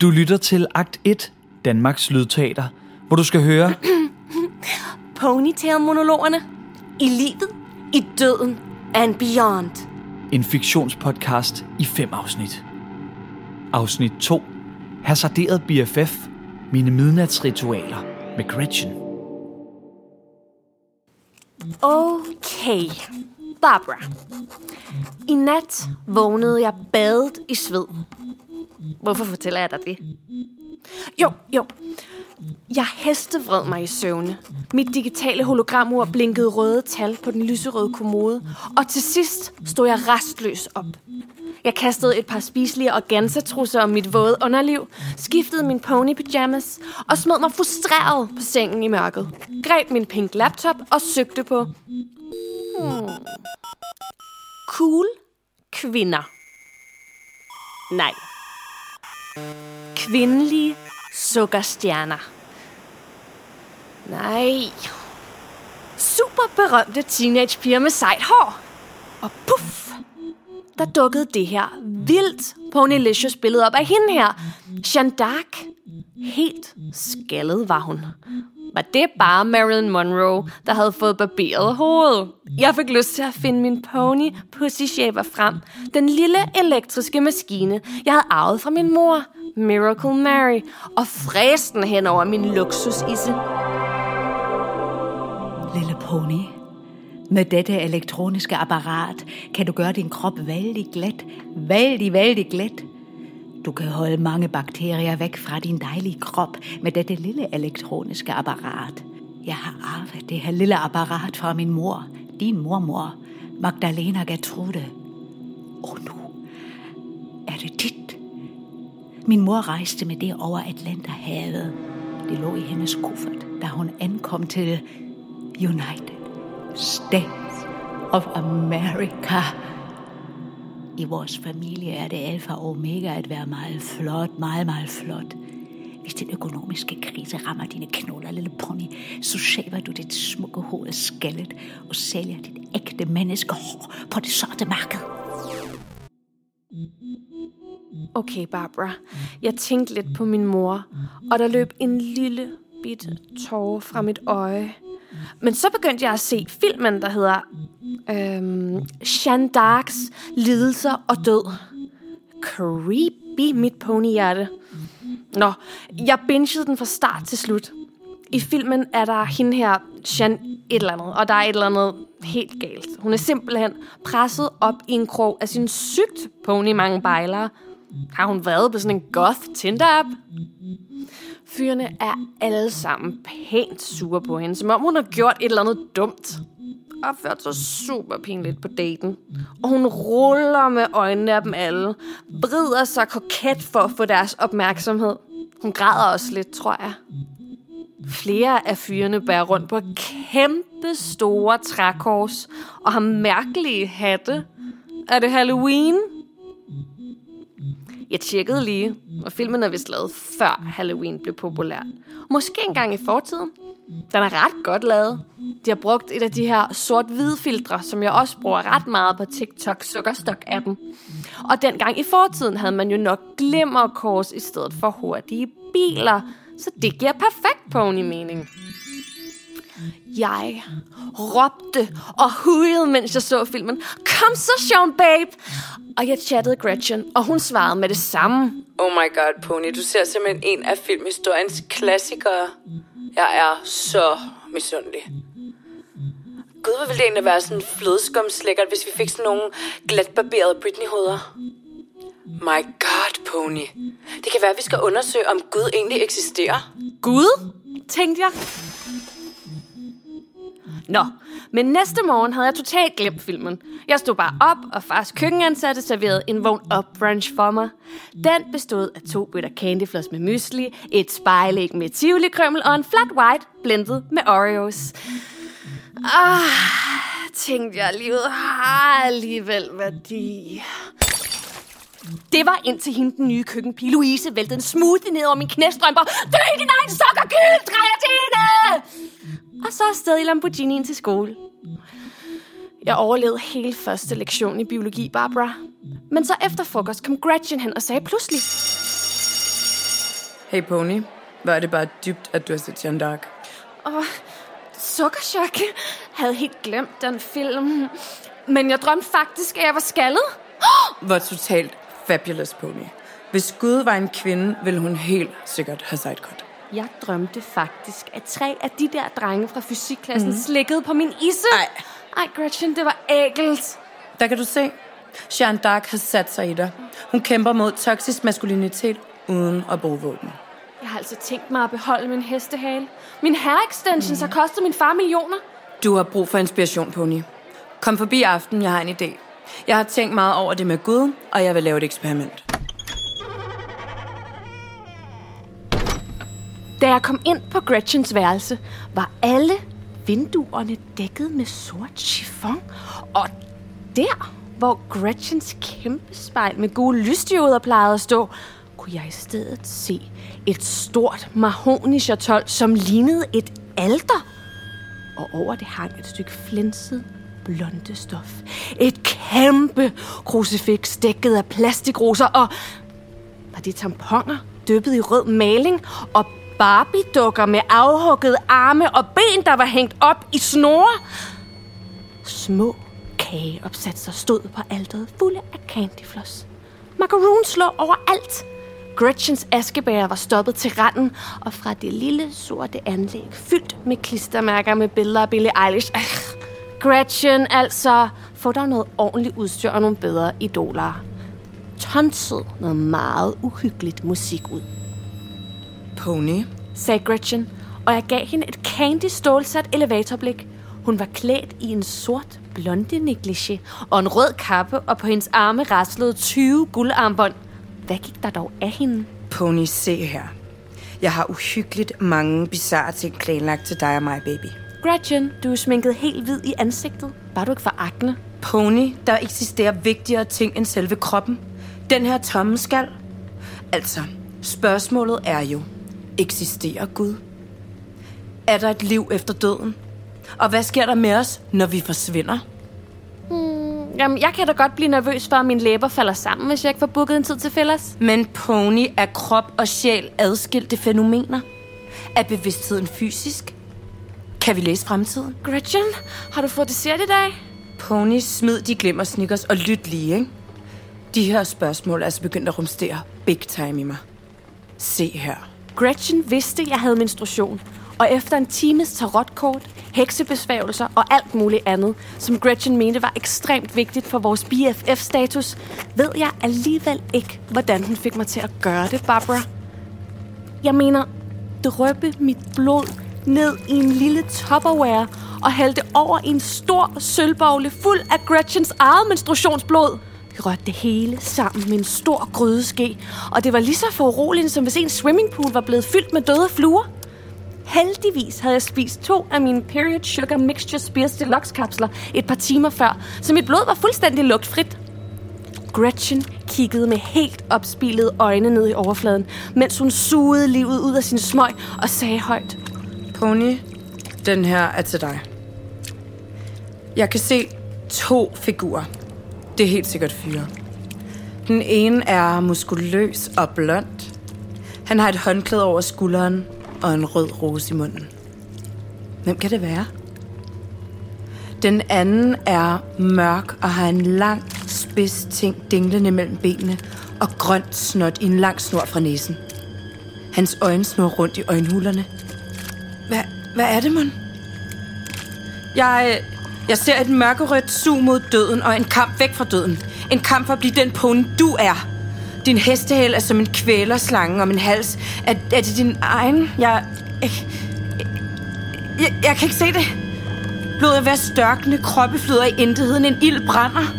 Du lytter til Akt 1, Danmarks Lydteater, hvor du skal høre Ponytail-monologerne. I livet, i døden and beyond. en fiktionspodcast i fem afsnit. Afsnit 2. Hasarderet BFF. Mine midnatsritualer med Gretchen. Okay, Barbara. I nat vågnede jeg badet i sved. Hvorfor fortæller jeg dig det? Jo, jo. Jeg hestevred mig i søvne. Mit digitale hologramur blinkede røde tal på den lyserøde kommode. Og til sidst stod jeg restløs op. Jeg kastede et par spiselige organzatrusser om mit våde underliv, skiftede min pony pyjamas og smed mig frustreret på sengen i mørket. Greb min pink laptop og søgte på cool kvinder. Nej. Kvindelige sukkerstjerner. Nej. Super berømte teenagepiger med sejt hår. Og puff, der dukkede det her vildt Ponylicious billede op af hende her. Jeanne d'Arc. Helt skaldet var hun. Var det bare Marilyn Monroe, der havde fået barberet hovedet? Jeg fik lyst til at finde min pony Pussy Shaver frem. Den lille elektriske maskine, jeg havde arvet fra min mor, Miracle Mary, og fræste den hen over min luksusisse. Lille pony, med dette elektroniske apparat kan du gøre din krop vældig glat. Vældig, vældig glat. Du kan holde mange bakterier væk fra din dejlige krop med dette lille elektroniske apparat. Jeg har arvet det her lille apparat fra min mor, din mormor, Magdalena Gertrude. Og nu er det dit. Min mor rejste med det over Atlanterhavet. Det lå i hendes kuffert, da hun ankom til United States of America. I vores familie er det alfa og omega at være meget flot, meget, meget flot. Hvis den økonomiske krise rammer dine knoller, lille pony, så shaver du dit smukke hoved skallet og sælger dit ægte menneskehår på det sorte marked. Okay, Barbara. Jeg tænkte lidt på min mor, og der løb en lille bitte tårer fra mit øje. Men så begyndte jeg at se filmen, der hedder øhm, Jeanne d'Arcs lidelser og død. Creepy, mit ponyhjerte. Nå, jeg bingede den fra start til slut. I filmen er der hende her, Jeanne et eller andet, og der er et eller andet helt galt. Hun er simpelthen presset op i en krog af sin sygt pony mange bejlere. Har hun været på sådan en goth Tinder-app? Fyrene er alle sammen pænt sure på hende, som om hun har gjort et eller andet dumt. Opført sig super pinligt på daten. Og hun ruller med øjnene af dem alle. Brider sig koket for at få deres opmærksomhed. Hun græder også lidt, tror jeg. Flere af fyrene bærer rundt på kæmpe store trækors og har mærkelige hatte. Er det Halloween? Jeg tjekkede lige, og filmen er vist lavet før Halloween blev populær. Måske engang i fortiden. Den er ret godt lavet. De har brugt et af de her sort-hvide filtre, som jeg også bruger ret meget på TikTok Sukkerstok-appen. Og dengang i fortiden havde man jo nok glimmerkors i stedet for hurtige biler. Så det giver perfekt pony-mening. Jeg råbte og hujede, mens jeg så filmen. Kom så, Sean Babe! Og jeg chattede Gretchen, og hun svarede med det samme. Oh my god, Pony, du ser simpelthen en af filmhistoriens klassikere. Jeg er så misundelig. Gud, hvor ville det egentlig være sådan flødeskumslækkert, hvis vi fik sådan nogle glatbarberede Britney-hoveder. My god, Pony. Det kan være, at vi skal undersøge, om Gud egentlig eksisterer. Gud, tænkte jeg. Nå, men næste morgen havde jeg totalt glemt filmen. Jeg stod bare op, og fars køkkenansatte serverede en vogn up brunch for mig. Den bestod af to bøtter candyfloss med mysli, et spejlæg med tivoli og en flat white blendet med Oreos. Ah, tænkte jeg, livet har alligevel ah, værdi. Det var indtil hende den nye køkkenpige, Louise, væltede en smoothie ned over min knæstrømper. Dø i din egen sokker, gyld, kreatine! Og så afsted i Lamborghinien til skole. Jeg overlevede hele første lektion i biologi, Barbara. Men så efter frokost kom Gretchen hen og sagde pludselig... Hey Pony, hvor er det bare dybt, at du har set Jeanne d'Arc. Åh, sukkerchok. Havde helt glemt den film. Men jeg drømte faktisk, at jeg var skaldet. Hvor totalt fabulous Pony. Hvis Gud var en kvinde, ville hun helt sikkert have sidecut. Jeg drømte faktisk, at tre af de der drenge fra fysikklassen mm. slikkede på min isse. Ej. Ej, Gretchen, det var ægelt. Der kan du se. Jeanne d'Arc har sat sig i dig. Hun kæmper mod toksisk maskulinitet uden at bruge våben. Jeg har altså tænkt mig at beholde min hestehale. Min hair-extensions mm. har kostet min far millioner. Du har brug for inspiration, Pony. Kom forbi aften, jeg har en idé. Jeg har tænkt meget over det med Gud, og jeg vil lave et eksperiment. Da jeg kom ind på Gretchens værelse, var alle vinduerne dækket med sort chiffon. Og der, hvor Gretchens kæmpe spejl med gode lysdioder plejede at stå, kunne jeg i stedet se et stort mahonischatol, som lignede et alter. Og over det hang et stykke flænset blonde stof. Et kæmpe krucifiks dækket af plastikroser, og var det tamponer dyppet i rød maling, og Barbie-dukker med afhuggede arme og ben, der var hængt op i snore. Små kageopsatser stod på alteret fulde af candyfloss. Macaroons lå overalt. Gretchens askebæger var stoppet til randen, og fra det lille sorte anlæg fyldt med klistermærker med billeder af Billie Eilish. Ach, Gretchen, altså, få dig noget ordentligt udstyr og nogle bedre idoler. Tonset noget meget uhyggeligt musik ud. Pony? sagde Gretchen, og jeg gav hende et candy stålsat elevatorblik. Hun var klædt i en sort blonde negligé og en rød kappe, og på hendes arme raslede 20 guldarmbånd. Hvad gik der dog af hende? Pony, se her. Jeg har uhyggeligt mange bizarre ting planlagt til dig og mig, baby. Gretchen, du er sminket helt hvid i ansigtet. Var du ikke for akne? Pony, der eksisterer vigtigere ting end selve kroppen. Den her tomme skal. Altså, spørgsmålet er jo, eksisterer Gud? Er der et liv efter døden? Og hvad sker der med os, når vi forsvinder? Hmm, jamen, jeg kan da godt blive nervøs for, at mine læber falder sammen, hvis jeg ikke får booket en tid til fælles. Men pony er krop og sjæl adskilte fænomener. Er bevidstheden fysisk? Kan vi læse fremtiden? Gretchen, har du fået dessert i dag? Pony, smid de glimmer snickers og lyt lige, ikke? De her spørgsmål er altså begyndt at rumstere big time i mig. Se her. Gretchen vidste, jeg havde menstruation. Og efter en times tarotkort, heksebesværgelser og alt muligt andet, som Gretchen mente var ekstremt vigtigt for vores BFF-status, ved jeg alligevel ikke, hvordan hun fik mig til at gøre det, Barbara. Jeg mener, drøbe mit blod ned i en lille topperware og hælde over i en stor sølvbogle fuld af Gretchens eget menstruationsblod. Vi rørte det hele sammen med en stor grydeske, og det var lige så foruroligende, som hvis en swimmingpool var blevet fyldt med døde fluer. Heldigvis havde jeg spist to af mine Period Sugar Mixture Spears Deluxe kapsler et par timer før, så mit blod var fuldstændig lugtfrit. Gretchen kiggede med helt opspilede øjne ned i overfladen, mens hun sugede livet ud af sin smøg og sagde højt. Pony, den her er til dig. Jeg kan se to figurer. Det er helt sikkert fyre. Den ene er muskuløs og blond. Han har et håndklæde over skulderen og en rød rose i munden. Hvem kan det være? Den anden er mørk og har en lang, spids ting dinglende mellem benene og grønt snot i en lang snor fra næsen. Hans øjne snor rundt i øjenhulerne. Hvad, er det, mon? Jeg, jeg ser et mørkerødt sug mod døden og en kamp væk fra døden. En kamp for at blive den pony, du er. Din hestehæl er som en kvælerslange om en hals. Er, er det din egen? Jeg, jeg, jeg, jeg kan ikke se det. Blodet er ved at størkne, kroppe flyder i intetheden, en ild brænder.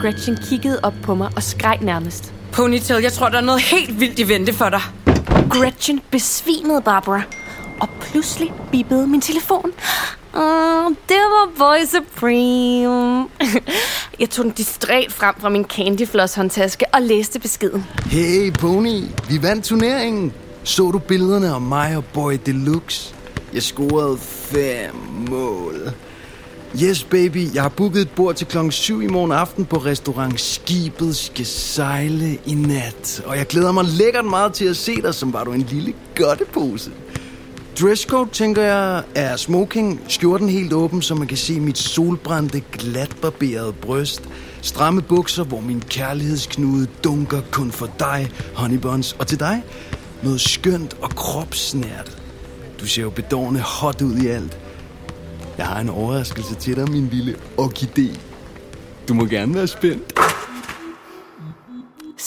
Gretchen kiggede op på mig og skreg nærmest. Ponytail, jeg tror, der er noget helt vildt i vente for dig. Gretchen besvimede Barbara, og pludselig bippede min telefon. Åh, det var Boy Supreme. Jeg tog den distræt frem fra min candyfloss håndtaske og læste beskeden. Hey Pony, vi vandt turneringen. Så du billederne af mig og Boy Deluxe? Jeg scorede fem mål. Yes, baby. Jeg har booket et bord til klokken 7 i morgen aften på restaurant Skibet skal sejle i nat. Og jeg glæder mig lækkert meget til at se dig, som var du en lille godtepose. Dresscode, tænker jeg, er smoking, skjorten helt åben, så man kan se mit solbrændte, glatbarberede bryst. Stramme bukser, hvor min kærlighedsknude dunker kun for dig, honeybuns. Og til dig, noget skønt og kropsnært. Du ser jo bedårende hot ud i alt. Jeg har en overraskelse til dig, min lille orkidé. Du må gerne være spændt.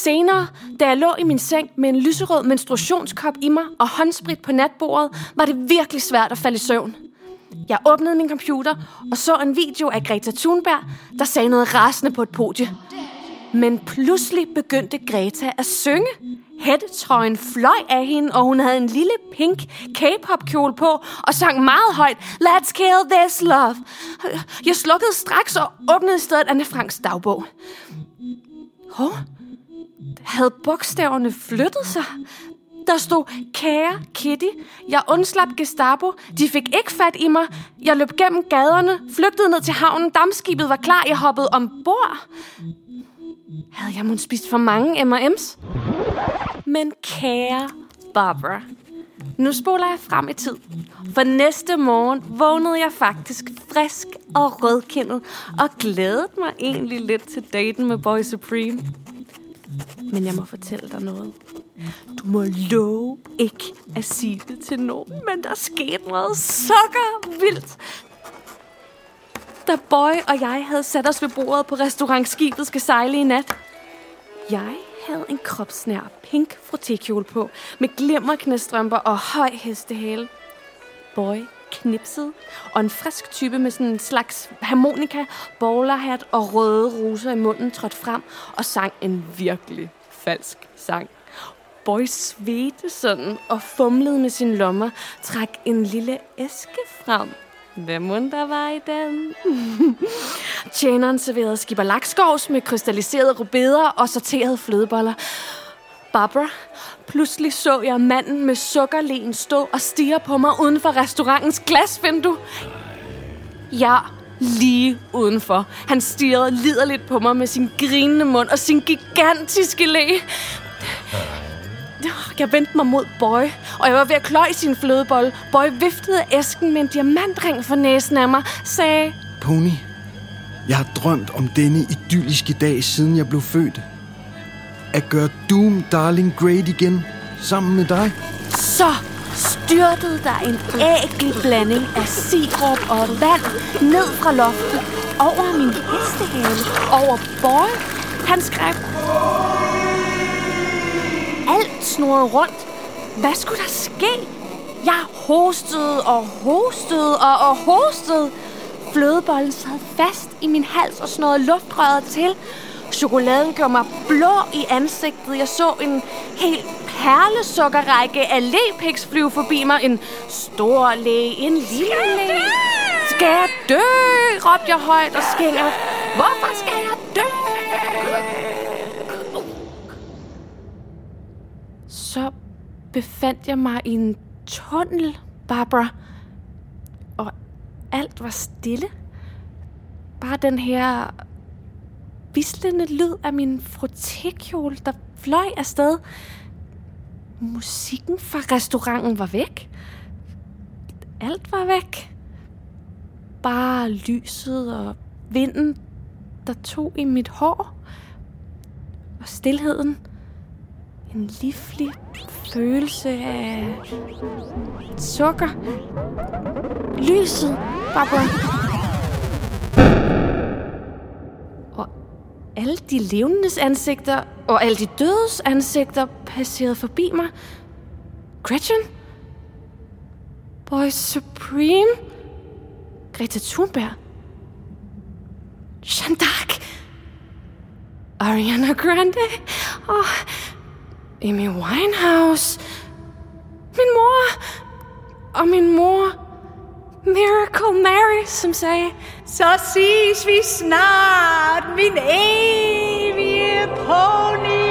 Senere, da jeg lå i min seng med en lyserød menstruationskop i mig og håndsprit på natbordet, var det virkelig svært at falde i søvn. Jeg åbnede min computer og så en video af Greta Thunberg, der sagde noget rasende på et podie. Men pludselig begyndte Greta at synge. Hættetrøjen fløj af hende, og hun havde en lille pink K-pop kjole på og sang meget højt, Let's kill this love. Jeg slukkede straks og åbnede i stedet Anne Franks dagbog. Hov, havde bogstaverne flyttet sig? Der stod, kære Kitty, jeg undslap Gestapo. De fik ikke fat i mig. Jeg løb gennem gaderne, flygtede ned til havnen. Dammskibet var klar, jeg hoppede ombord. Havde jeg måske spist for mange M&M's? Men kære Barbara, nu spoler jeg frem i tid. For næste morgen vågnede jeg faktisk frisk og rødkindet og glædede mig egentlig lidt til daten med Boy Supreme. Men jeg må fortælle dig noget. Du må love ikke at sige det til nogen, men der skete noget sukker vildt. Da Boy og jeg havde sat os ved bordet på restaurantskibet skal sejle i nat. Jeg havde en kropsnær pink frottékjole på, med glimmerknæstrømper og høj hestehale. Boy knipsede, og en frisk type med sådan en slags harmonika, bowlerhat og røde roser i munden trådte frem og sang en virkelig falsk sang. Boy svedte sådan og fumlede med sin lommer, trak en lille æske frem. Hvad mund der var i den? Tjeneren serverede skibberlakskovs med krystalliserede rubeder og sorterede flødeboller. Barbara, pludselig så jeg manden med sukkerlen stå og stige på mig uden for restaurantens glasvindue. Ja, lige udenfor. Han stirrede liderligt på mig med sin grinende mund og sin gigantiske læ. Jeg vendte mig mod Boy, og jeg var ved at kløje sin flødebolle. Boy viftede æsken med en diamantring for næsen af mig, sagde... Pony, jeg har drømt om denne idylliske dag, siden jeg blev født. At gøre Doom Darling great igen, sammen med dig. Så styrtede der en ægel blanding af sirup og vand ned fra loftet over min hestehale, over Boy. Han skrev... Alt snurrede rundt. Hvad skulle der ske? Jeg hostede og hostede og, og hostede. Flødebollen sad fast i min hals og snurrede luftrøret til. Chokoladen gjorde mig blå i ansigtet. Jeg så en helt perlesukkerrække af læpiks flyve forbi mig. En stor læge, en lille læge. Skal jeg dø? råbte jeg højt og skænger. Hvorfor skal jeg dø? Så befandt jeg mig i en tunnel, Barbara. Og alt var stille. Bare den her vislende lyd af min frottékjole, der fløj afsted. Musikken fra restauranten var væk. Alt var væk. Bare lyset og vinden, der tog i mit hår. Og stillheden. En livlig følelse af sukker. Lyset, Barbara. Alle de levendes ansigter og alle de dødes ansigter passerede forbi mig. Gretchen? Boy Supreme? Greta Thunberg? Jeanne d'Arc? Ariana Grande? Og Amy Winehouse? Min mor? Og min mor? Miracle? Mary, som sagde, Så ses vi snart, min evige pony.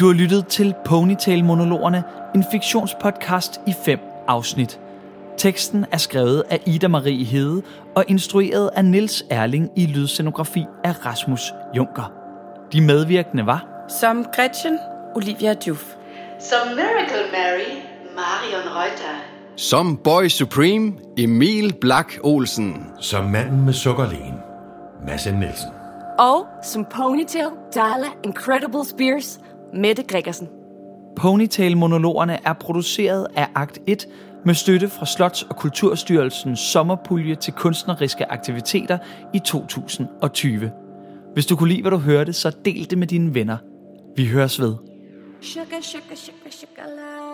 Du har lyttet til Ponytail-monologerne, en fiktionspodcast i fem afsnit. Teksten er skrevet af Ida Marie Hede og instrueret af Niels Erling i lydscenografi af Rasmus Junker. De medvirkende var Som Gretchen, Olivia Juf. Som Miracle Mary, Marion Reuter. Som Boy Supreme, Emil Black Olsen. Som manden med sukkerlægen, Mads. Nielsen. og som Ponytail, Darla, Incredible Spears, Mette Gregersen. Ponytail-monologerne er produceret af Akt 1 med støtte fra Slots- og Kulturstyrelsens sommerpulje til kunstneriske aktiviteter i 2020. Hvis du kunne lide, hvad du hørte, så del det med dine venner. Vi høres ved. Sugar, sugar, sugar, sugar, love.